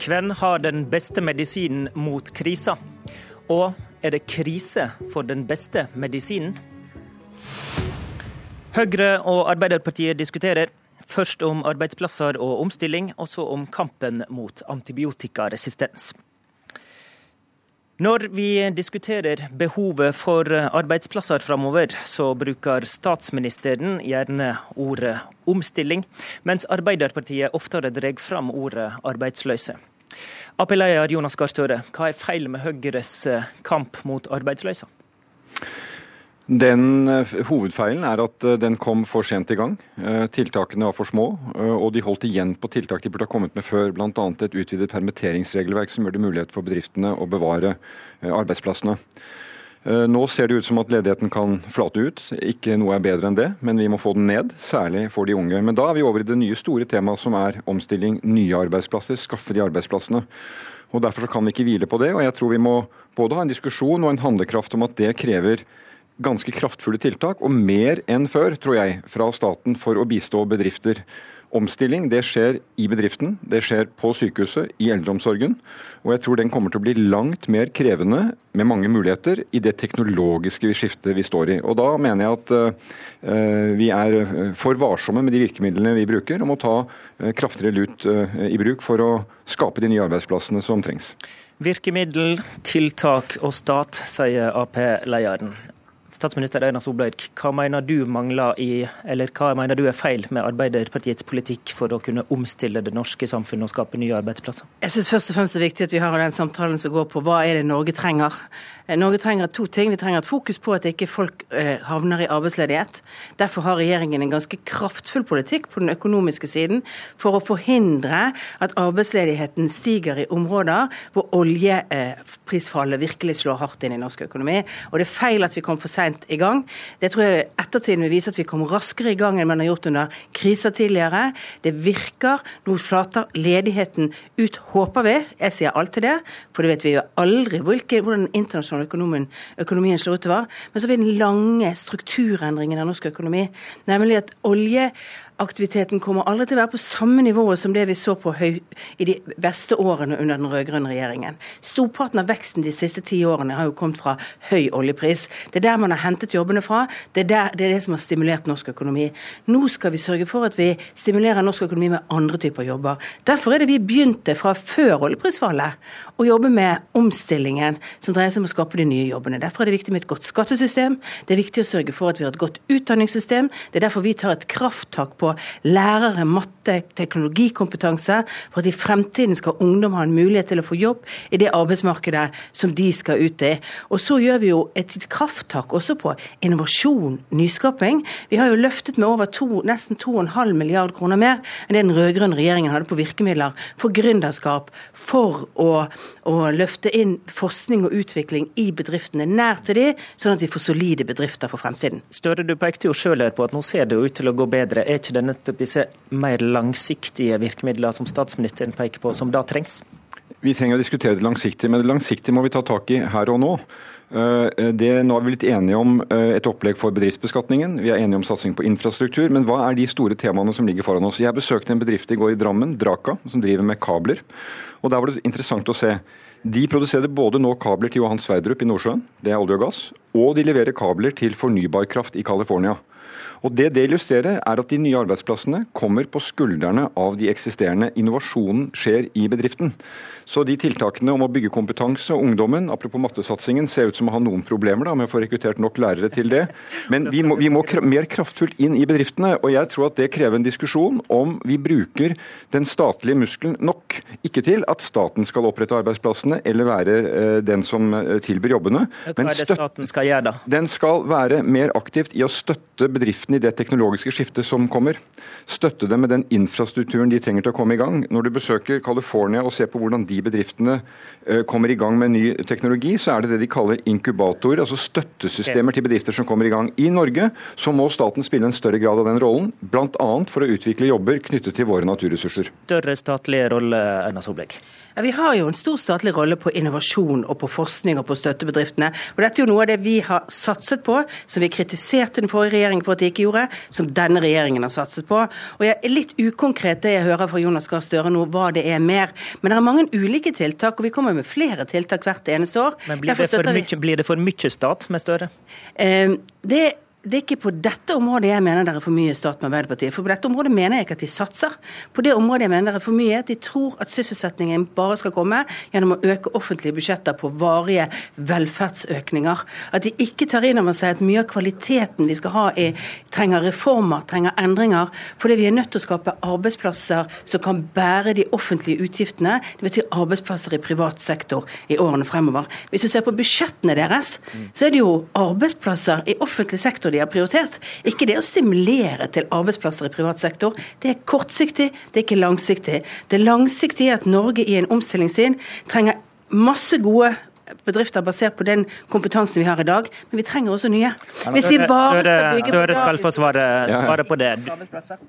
Hvem har den beste medisinen mot krisa? Og er det krise for den beste medisinen? Høyre og Arbeiderpartiet diskuterer. Først om arbeidsplasser og omstilling, og så om kampen mot antibiotikaresistens. Når vi diskuterer behovet for arbeidsplasser framover, så bruker statsministeren gjerne ordet omstilling, mens Arbeiderpartiet oftere drar fram ordet arbeidsløse. Ap-leder Jonas Gahr Støre, hva er feil med Høyres kamp mot arbeidsløse? Den eh, Hovedfeilen er at eh, den kom for sent i gang. Eh, tiltakene var for små, og de holdt igjen på tiltak de burde ha kommet med før. Bl.a. et utvidet permitteringsregelverk som gjør det mulighet for bedriftene å bevare arbeidsplassene. Nå ser det ut som at ledigheten kan flate ut. Ikke noe er bedre enn det, men vi må få den ned. Særlig for de unge. Men da er vi over i det nye store temaet som er omstilling, nye arbeidsplasser. Skaffe de arbeidsplassene. Og Derfor kan vi ikke hvile på det. og jeg tror vi må både ha en diskusjon og en handlekraft om at det krever ganske kraftfulle tiltak, og mer enn før, tror jeg, fra staten for å bistå bedrifter. Omstilling det skjer i bedriften, det skjer på sykehuset, i eldreomsorgen. Og jeg tror den kommer til å bli langt mer krevende, med mange muligheter, i det teknologiske skiftet vi står i. Og Da mener jeg at uh, vi er for varsomme med de virkemidlene vi bruker, og må ta uh, kraftigere lut uh, i bruk for å skape de nye arbeidsplassene som trengs. Virkemiddel, tiltak og stat, sier Ap-lederen. Statsminister Einar Solberg, hva mener du mangler i, eller hva mener du er feil med Arbeiderpartiets politikk for å kunne omstille det norske samfunnet og skape nye arbeidsplasser? Jeg synes først og fremst det er viktig at vi har den samtalen som går på hva er det Norge trenger. Eh, Norge trenger to ting. Vi trenger et fokus på at ikke folk eh, havner i arbeidsledighet. Derfor har regjeringen en ganske kraftfull politikk på den økonomiske siden for å forhindre at arbeidsledigheten stiger i områder hvor oljeprisfallet virkelig slår hardt inn i norsk økonomi. Og det er feil at vi kom for seint i gang. Det tror jeg ettertiden vil vise at vi kom raskere i gang enn man har gjort under kriser tidligere. Det virker. Nå flater ledigheten ut, håper vi. Jeg sier alltid det, for det vet vi jo aldri hvilke, hvordan den internasjonale økonomien, økonomien slår utover. Men så har vi den lange strukturendringen av norsk økonomi, nemlig at olje aktiviteten kommer aldri til å være på samme nivå som det vi så på høy, i de beste årene under den rød-grønne regjeringen. Storparten av veksten de siste ti årene har jo kommet fra høy oljepris. Det er der man har hentet jobbene fra. Det er, der, det, er det som har stimulert norsk økonomi. Nå skal vi sørge for at vi stimulerer norsk økonomi med andre typer jobber. Derfor er det vi begynte fra før oljeprisfallet å jobbe med omstillingen som dreier seg om å skape de nye jobbene. Derfor er det viktig med et godt skattesystem. Det er viktig å sørge for at vi har et godt utdanningssystem. Det er derfor vi tar et krafttak på lærere, matte, teknologikompetanse, for at i fremtiden skal ungdom ha en mulighet til å få jobb i det arbeidsmarkedet som de skal ut i. Og så gjør vi jo et krafttak også på innovasjon, nyskaping. Vi har jo løftet med over to, nesten 2,5 milliard kroner mer enn det den rød-grønne regjeringen hadde på virkemidler for gründerskap, for å, å, løfte inn forskning og utvikling i bedriftene nær til de, sånn at vi får solide bedrifter for fremtiden. Støre, du pekte jo sjøl på at nå ser det ut til å gå bedre. Er ikke det nettopp disse mer langsiktige virkemidlene som statsministeren peker på, som da trengs? Vi trenger å diskutere det langsiktige, men det langsiktige må vi ta tak i her og nå. Eh, det, nå er vi litt enige om eh, et opplegg for bedriftsbeskatningen. Vi er enige om satsing på infrastruktur. Men hva er de store temaene som ligger foran oss? Jeg besøkte en bedrift i går i Drammen, Draka, som driver med kabler. Og Der var det interessant å se. De produserer både nå kabler til Johan Sverdrup i Nordsjøen, det er olje og gass, og de leverer kabler til fornybarkraft i California. Og Det det illustrerer, er at de nye arbeidsplassene kommer på skuldrene av de eksisterende. Innovasjonen skjer i bedriften. Så de tiltakene om å bygge kompetanse og ungdommen, apropos mattesatsingen, ser ut som å ha noen problemer da, med å få rekruttert nok lærere til det. Men vi må, vi må mer kraftfullt inn i bedriftene. Og jeg tror at det krever en diskusjon om vi bruker den statlige muskelen nok. Ikke til at staten skal opprette arbeidsplassene eller være eh, den som eh, tilbyr jobbene. Hva er det staten skal gjøre da? Den skal være mer aktivt i å støtte bedriftene i det teknologiske skiftet som kommer. Støtte dem med den infrastrukturen de trenger til å komme i gang. Når du besøker California og ser på hvordan de bedriftene eh, kommer i gang med ny teknologi, så er det det de kaller inkubatorer, altså støttesystemer til bedrifter som kommer i gang. I Norge så må staten spille en større grad av den rollen, bl.a. for å utvikle jobber knyttet til våre naturressurser. Større statlige rolle, Erna Solberg? Ja, Vi har jo en stor statlig rolle på innovasjon og på forskning og på støttebedriftene. Og Dette er jo noe av det vi har satset på, som vi kritiserte den forrige regjeringen for at de ikke gjorde, som denne regjeringen har satset på. Og Jeg er litt ukonkret det jeg hører fra Jonas Gahr Støre nå, hva det er mer. Men det er mange ulike tiltak, og vi kommer med flere tiltak hvert eneste år. Men Blir, det for, mye, blir det for mye stat med Støre? Eh, det det er ikke på dette området jeg mener det er for mye stat med Arbeiderpartiet. For på dette området mener jeg ikke at de satser. På det området jeg mener det er for mye, at de tror at sysselsettingen bare skal komme gjennom å øke offentlige budsjetter på varige velferdsøkninger. At de ikke tar inn over seg at mye av kvaliteten vi skal ha, er, trenger reformer, trenger endringer. Fordi vi er nødt til å skape arbeidsplasser som kan bære de offentlige utgiftene. Det betyr arbeidsplasser i privat sektor i årene fremover. Hvis du ser på budsjettene deres, så er det jo arbeidsplasser i offentlig sektor sektor de har prioritert. Ikke det å stimulere til arbeidsplasser i privat sektor. Det er kortsiktig, det er ikke langsiktig. Det langsiktige er at Norge i en omstillingstid trenger masse gode bedrifter basert på den kompetansen vi har i dag, men vi trenger også nye. Hvis vi bare skal bygge Støre skal få svare, svare på det.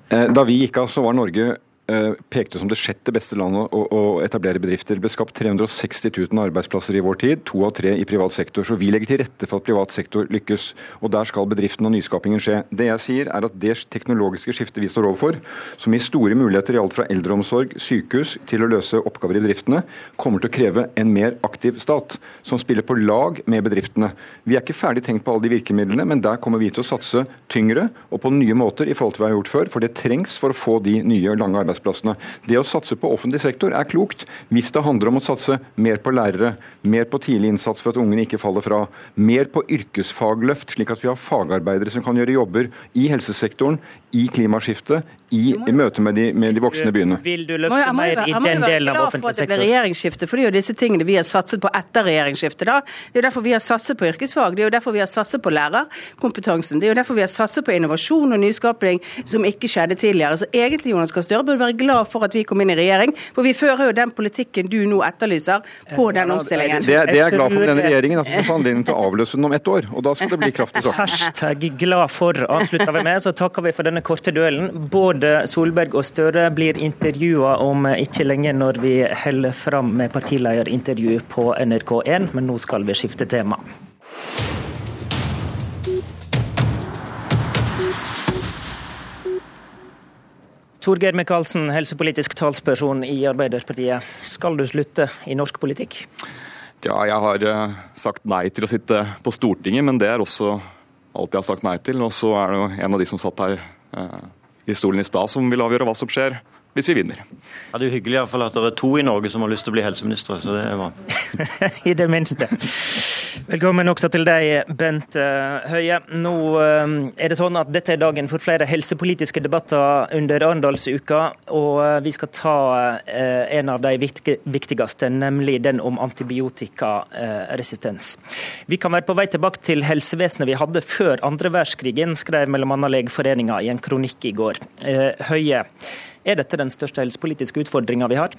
Da vi gikk av, så var Norge Eh, pekte som det sjette beste landet å, å, etablere bedrifter. Det ble skapt 360 000 arbeidsplasser i vår tid, to av tre i privat sektor. Så vi legger til rette for at privat sektor lykkes. Og der skal bedriften og nyskapingen skje. Det jeg sier er at det teknologiske skiftet vi står overfor, som gir store muligheter i alt fra eldreomsorg, sykehus til å løse oppgaver i bedriftene, kommer til å kreve en mer aktiv stat, som spiller på lag med bedriftene. Vi er ikke ferdig tenkt på alle de virkemidlene, men der kommer vi til å satse tyngre og på nye måter i forhold til hva vi har gjort før, for det trengs for å få de nye lange arbeidsplassene arbeidsplassene. Det å satse på offentlig sektor er klokt hvis det handler om å satse mer på lærere, mer på tidlig innsats for at ungene ikke faller fra, mer på yrkesfagløft, slik at vi har fagarbeidere som kan gjøre jobber i helsesektoren, i klimaskiftet, i, i møte med de, med de, voksne byene. Vil du løfte mer i den delen av offentlig sektor? Det blir regjeringsskifte, for det er jo disse tingene vi har satset på etter regjeringsskiftet. da. Det er jo derfor vi har satset på yrkesfag, det er jo derfor vi har satset på lærerkompetansen. Det er jo derfor vi har satset på innovasjon og nyskaping som ikke skjedde tidligere. Så egentlig Jonas Gahr Støre burde være glad for at vi kom inn i regjering, for vi fører jo den politikken du nå etterlyser på den omstillingen. Det, det er jeg glad for med denne regjeringen, at vi får anledning til å avløse den om ett år. Og da skal det bli kraftig sak. Hashtag glad for avslutter vi med. Så takker vi for denne korte duellen. Både Solberg og Støre blir intervjua om ikke lenge når vi holder fram med partilederintervju på NRK1, men nå skal vi skifte tema. Torgeir Micaelsen, helsepolitisk talsperson i Arbeiderpartiet. Skal du slutte i norsk politikk? Ja, jeg har eh, sagt nei til å sitte på Stortinget, men det er også alt jeg har sagt nei til. Og så er det en av de som satt her Eh, i stolen i stad, som vil avgjøre hva som skjer hvis vi vinner. Ja, Det er jo hyggelig i hvert fall at det er to i Norge som har lyst til å bli helseministre, så det er bra. I det minste. Velkommen også til deg, Bent eh, Høie. Nå eh, er det sånn at dette er dagen for flere helsepolitiske debatter under Arendalsuka, og vi skal ta en av de viktigste, nemlig den om antibiotikaresistens. Vi kan være på vei tilbake til helsevesenet vi hadde før andre verdenskrigen, skrev bl.a. Legeforeninga i en kronikk i går. Høie, er dette den største helsepolitiske utfordringa vi har?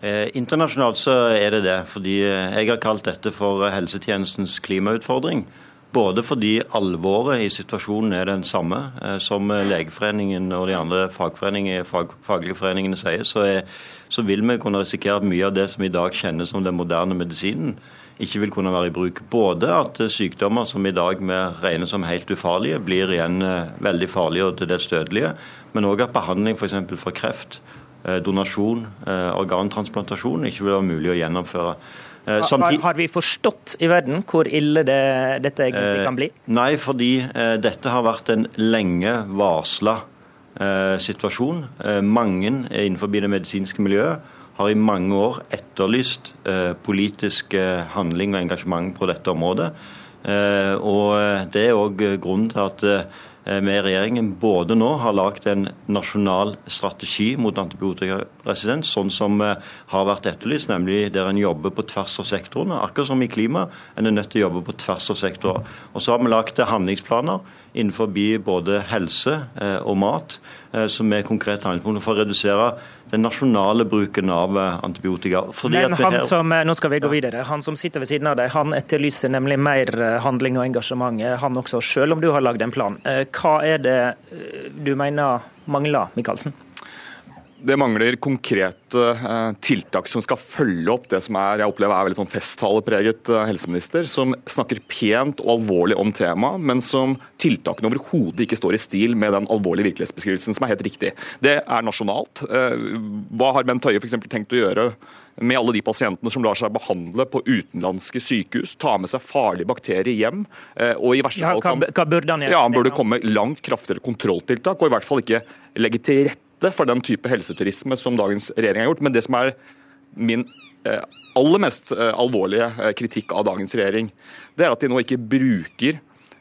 Eh, internasjonalt så er det det, fordi eh, jeg har kalt dette for helsetjenestens klimautfordring. Både fordi alvoret i situasjonen er den samme. Eh, som Legeforeningen og de andre fagforeningene, fag, faglige foreningene sier, så, er, så, vil vi kunne risikere at mye av det som i dag kjennes som den moderne medisinen, ikke vil kunne være i bruk. Både at sykdommer som i dag vi regner som helt ufarlige, blir igjen veldig farlige og til dels dødelige men òg at behandling f.eks. For, for kreft, eh, donasjon, eh, organtransplantasjon ikke vil være mulig å gjennomføre. Eh, samtid... Har, vi forstått i verden hvor ille det, dette egentlig kan bli? Nei, fordi dette har vært en lenge varsla situasjon. mange innenfor det medisinske miljøet har i mange år etterlyst politisk handling og engasjement på dette området. og Det er òg grunnen til at vi i regjeringen både nå har lagd en nasjonal strategi mot antibiotikaresistens, sånn som eh, har vært etterlyst, nemlig der en jobber på tvers av sektorene. Akkurat som i klima, en er nødt til å jobbe på tvers av sektorer. Og så har vi lagd handlingsplaner innenfor både helse eh, og mat, som er konkrete handlingspunkter for å redusere den nasjonale bruken av eh, antibiotika. Men han her... som, eh, nå skal vi gå videre. Han som sitter ved siden av deg, han etterlyser nemlig mer eh, handling og engasjement, han også, selv om du har lagd en plan. Hva er det du mener mangler, Michaelsen? Det mangler konkrete eh, tiltak som skal følge opp det som er, jeg opplever er veldig sånn festtalepreget eh, helseminister, som snakker pent og alvorlig om temaet, men som tiltakene overhodet ikke står i stil med den alvorlige virkelighetsbeskrivelsen, som er helt riktig. Det er nasjonalt. Eh, hva har Bent Høie f.eks. tenkt å gjøre med alle de pasientene som lar seg behandle på utenlandske sykehus, ta med seg farlige bakterier hjem. Og i verste Ja, fall kan, hva burde han gjøre? ja, han burde komme langt kraftigere kontrolltiltak, og i hvert fall ikke legge til rette for den type helseturisme som dagens regjering har gjort. Men det som er min eh, aller mest eh, alvorlige eh, kritikk av dagens regjering, det er at de nå ikke bruker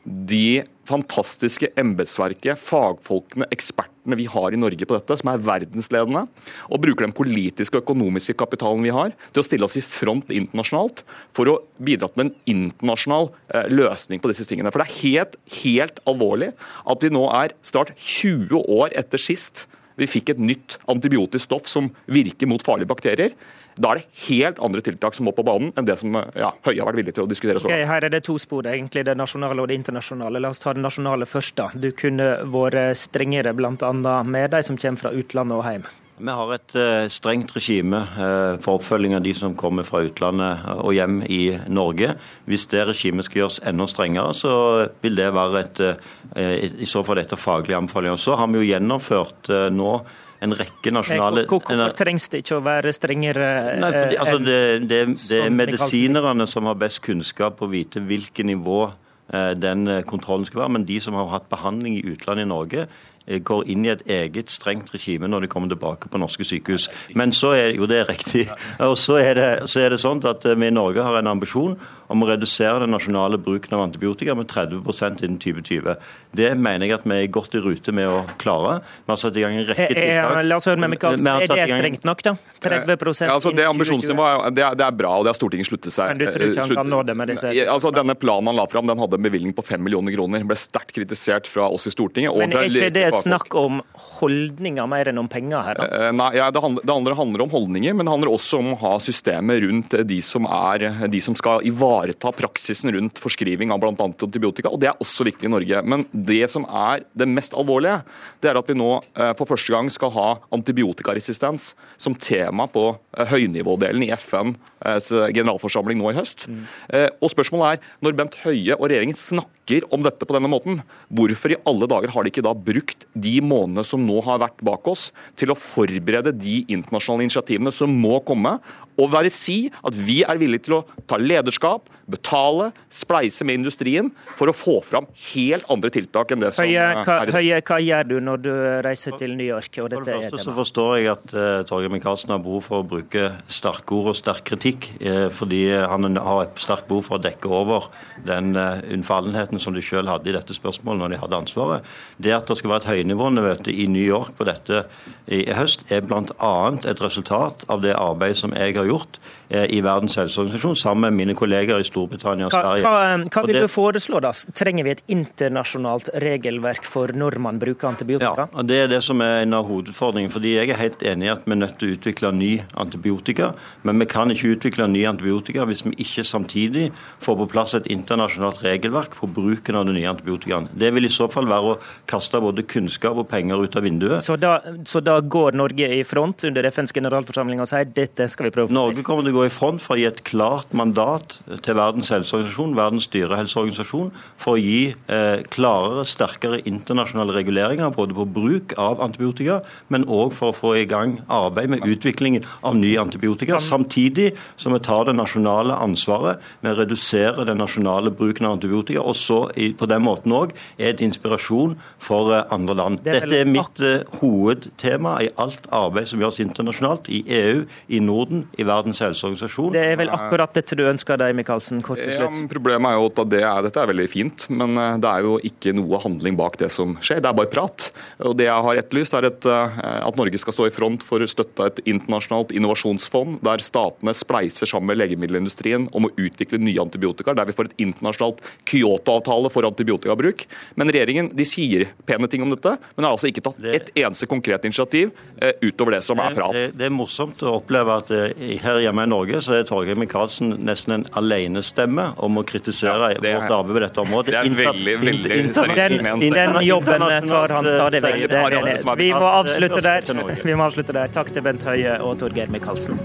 de fantastiske embetsverket, fagfolkene, ekspertene vi har i Norge på dette, som er verdensledende, og bruker den politiske og økonomiske kapitalen vi har, til å stille oss i front internasjonalt for å bidra til en internasjonal løsning på disse tingene. For det er helt, helt alvorlig at vi nå er snart 20 år etter sist vi fikk et nytt antibiotisk stoff som virker mot farlige bakterier. Da er det helt andre tiltak som må på banen enn det som ja, Høie har vært villig til å diskutere så Ok, her er det to spor, egentlig det nasjonale og det internasjonale. La oss ta det nasjonale først. da. Du kunne vært strengere bl.a. med de som kommer fra utlandet og hjem. Vi har et eh, strengt regime eh, for oppfølging av de som kommer fra utlandet og hjem i Norge. Hvis det regimet skal gjøres enda strengere, så vil det være et, eh, i så fall etter faglige anbefalinger. Så har vi jo gjennomført eh, nå en rekke nasjonale Hvorfor trengs det ikke å være strengere Nei, fordi, eh, altså, det, det, det er medisinerne som har best kunnskap på å vite hvilket nivå eh, den eh, kontrollen skal være. Men de som har hatt behandling i utlandet i Norge, eh, går inn i et eget strengt regime når de kommer tilbake på norske sykehus. Men så er jo det er riktig. Og så er det, så er det sånn at eh, vi i Norge har en ambisjon om å redusere den nasjonale bruken av antibiotika med 30% innen 2020. Det mener jeg at vi er godt i rute med å klare. Vi har satt i gang en rekke Er- er- tiltak. La oss høre med Michaelsen. Er det strengt nok, da? 30 Ja, altså det innen 2020? Ambisjonsnivået er, det er, det er bra, og det har Stortinget sluttet seg Men du tror ikke han kan nå det med disse- altså Denne planen han la fram, den hadde en bevilgning på 5 millioner kroner. Ble sterkt kritisert fra oss i Stortinget. og Men er ikke det snakk om holdninger mer enn om penger her? da? Eh, Nei, ja, det, handler, det handler, om holdninger, men det handler også om å ha systemet rundt eh, de som, er, de som skal ivareta praksisen rundt forskriving av bl.a. antibiotika. og Det er også viktig i Norge. Men det som er det mest alvorlige, det er at vi nå eh, for første gang skal ha antibiotikaresistens som tema på eh, høynivådelen i FNs generalforsamling nå i høst. Eh, Og spørsmålet er, når Bent Høie og regjeringen snakker om dette på denne måten, hvorfor i alle dager har de ikke da brukt de månedene som nå har vært bak oss, til å forberede de internasjonale initiativene som må komme, og være si at vi er villige til å ta lederskap, betale, spleise med industrien for å få fram helt andre tiltak enn det som Høie, eh, hva, er i Høie, hva gjør du når du reiser til New York? Og For det første så forstår jeg at uh, Torgeir Micaelsen har behov for å bruke sterke ord og sterk kritikk, uh, fordi han har et sterkt behov for å dekke over den uh, unnfallenheten som de selv hadde i dette spørsmålet når de hadde ansvaret. Det at det skal være et høynivåmøte i New York på dette i, høst, er bl.a. et resultat av det arbeidet som jeg har gjort eh, i Verdens helseorganisasjon sammen med mine kolleger i Storbritannia og Sverige. hva, hva, hva vil det- du foreslå, da? Trenger vi et internasjonalt regelverk for når man bruker Ja, antibiotika? og Det er det som er en av hovedutfordringene. fordi Jeg er helt enig i at vi er nødt til å utvikle ny antibiotika. Men vi kan ikke utvikle ny antibiotika hvis vi ikke samtidig får på plass et internasjonalt regelverk på bruken av den nye antibiotikaen. Det vil i så fall være å kaste både kunnskap og penger ut av vinduet. Så da, så da går Norge i front under FNs generalforsamling og sier dette skal vi prøve Norge kommer til å gå i front for å gi et klart mandat til Verdens helseorganisasjon, Verdens dyrehelseorganisasjon, for å gi eh, klarere, sterkere internasjonale reguleringer både på bruk av antibiotika, men òg for å få i gang arbeid med utviklingen av ny antibiotika. Samtidig som vi tar det nasjonale ansvaret med å redusere den nasjonale bruken av antibiotika, og så i, på den måten òg er et inspirasjon for eh, andre land. Det er vel Dette er mitt eh, hovedtema i alt arbeid som gjøres internasjonalt, i EU, i Norden, i Verdens helseorganisasjon. Det er vel akkurat dette du ønsker deg, Michaelsen, kort til slutt. Ja, problemet er jo at det er, Dette er veldig fint, men eh, det er jo ikke noe handling bak det som skjer. Det er bare prat. Og Det jeg har etterlyst, er et, at Norge skal stå i front for å støtte et internasjonalt innovasjonsfond, der statene spleiser sammen med legemiddelindustrien om å utvikle nye antibiotika, der vi får et internasjonalt Kyoto-avtale for antibiotikabruk. Men regjeringen de sier pene ting om dette, men har altså ikke tatt Det- et eneste konkret initiativ eh, utover det som er Det, prat. det, det er morsomt å oppleve at eh, her hjemme i Norge så er Torgeir Micaelsen nesten en alenestemme om å kritisere Ja, det vårt arbeid på dette området. det er veldig, veldig inter- Den, den jobben tar han stadig vekk. Det Det Vi må avslutte er der. Vi må avslutte der. Takk til Bent Høie og Torgeir Micaelsen.